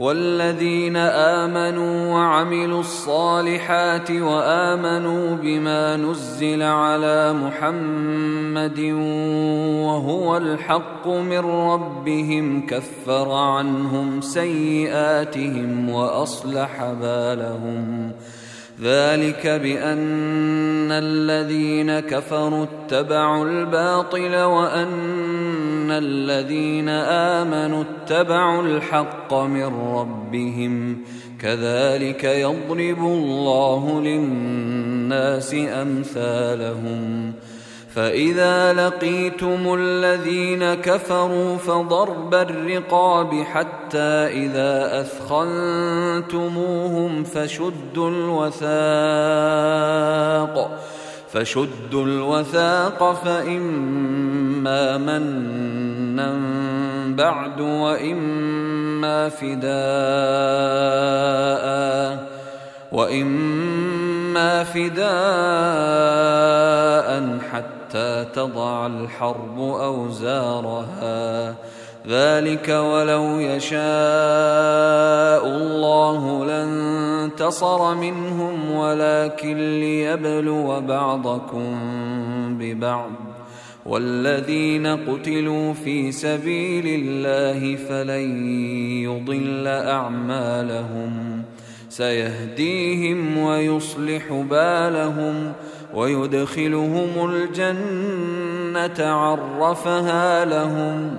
والذين آمنوا وعملوا الصالحات وآمنوا بما نزل على محمد وهو الحق من ربهم كفر عنهم سيئاتهم وأصلح بالهم. ذلك بأن الذين كفروا اتبعوا الباطل وأن الذين امنوا اتبعوا الحق من ربهم كذلك يضرب الله للناس امثالهم فإذا لقيتم الذين كفروا فضرب الرقاب حتى إذا أثخنتموهم فشدوا الوثاق فشدوا الوثاق فإما منا بعد وإما فداء وإما فداء حتى تضع الحرب أوزارها ذلك ولو يشاء الله لانتصر منهم ولكن ليبلو بعضكم ببعض والذين قتلوا في سبيل الله فلن يضل أعمالهم. سيهديهم ويصلح بالهم ويدخلهم الجنة عرفها لهم.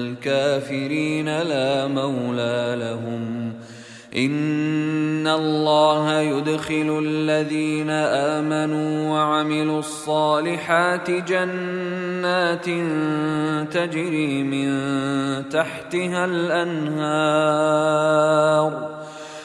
الكافرين لا مولى لهم. إن الله يدخل الذين آمنوا وعملوا الصالحات جنات تجري من تحتها الأنهار.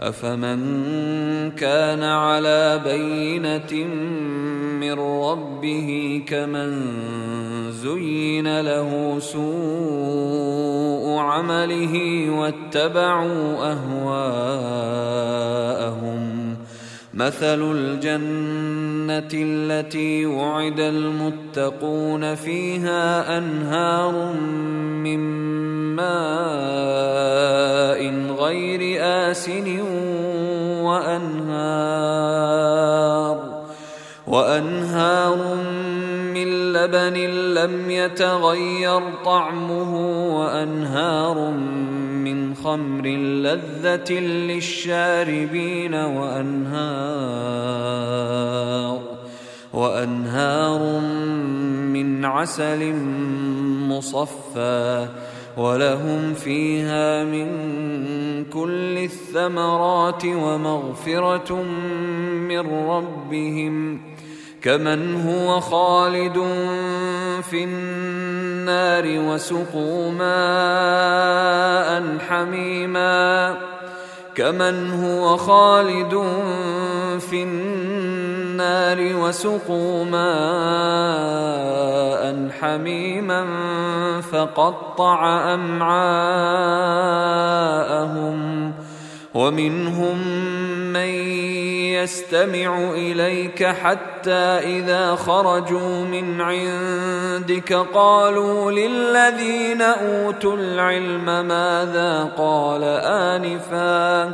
أفمن كان على بينة من ربه كمن زين له سوء عمله واتبعوا أهواءهم مثل الجنة التي وعد المتقون فيها أنهار من ماء غير آسن وأنهار وأنهار من لبن لم يتغير طعمه وأنهار من خمر لذة للشاربين وأنهار وأنهار من عسل مصفى ولهم فيها من كل الثمرات ومغفرة من ربهم كمن هو خالد في النار وسقوا ماء حميما كمن هو خالد في النار وسقوا ماء حميما فقطع امعاءهم ومنهم من يستمع إليك حتى إذا خرجوا من عندك قالوا للذين أوتوا العلم ماذا قال آنفا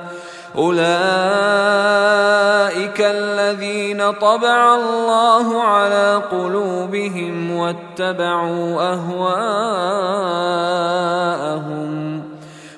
أولئك الذين طبع الله على قلوبهم واتبعوا أهواءهم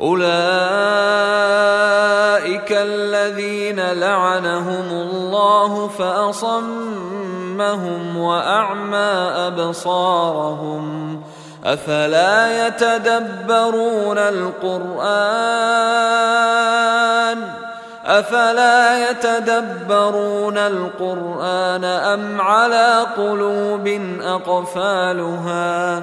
أولئك الذين لعنهم الله فأصمهم وأعمى أبصارهم أفلا يتدبرون القرآن أفلا يتدبرون القرآن أم على قلوب أقفالها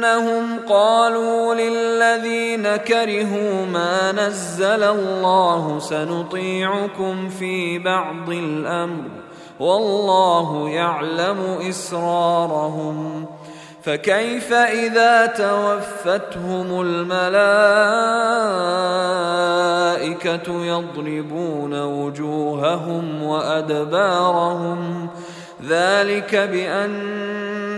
بأنهم قالوا للذين كرهوا ما نزل الله سنطيعكم في بعض الأمر والله يعلم إسرارهم فكيف إذا توفتهم الملائكة يضربون وجوههم وأدبارهم ذلك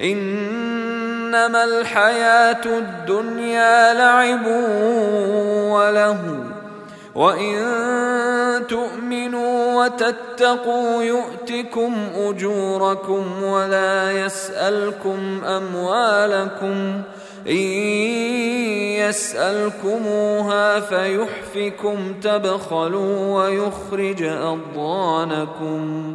إنما الحياة الدنيا لعب وله وإن تؤمنوا وتتقوا يؤتكم أجوركم ولا يسألكم أموالكم إن يسألكموها فيحفكم تبخلوا ويخرج أضغانكم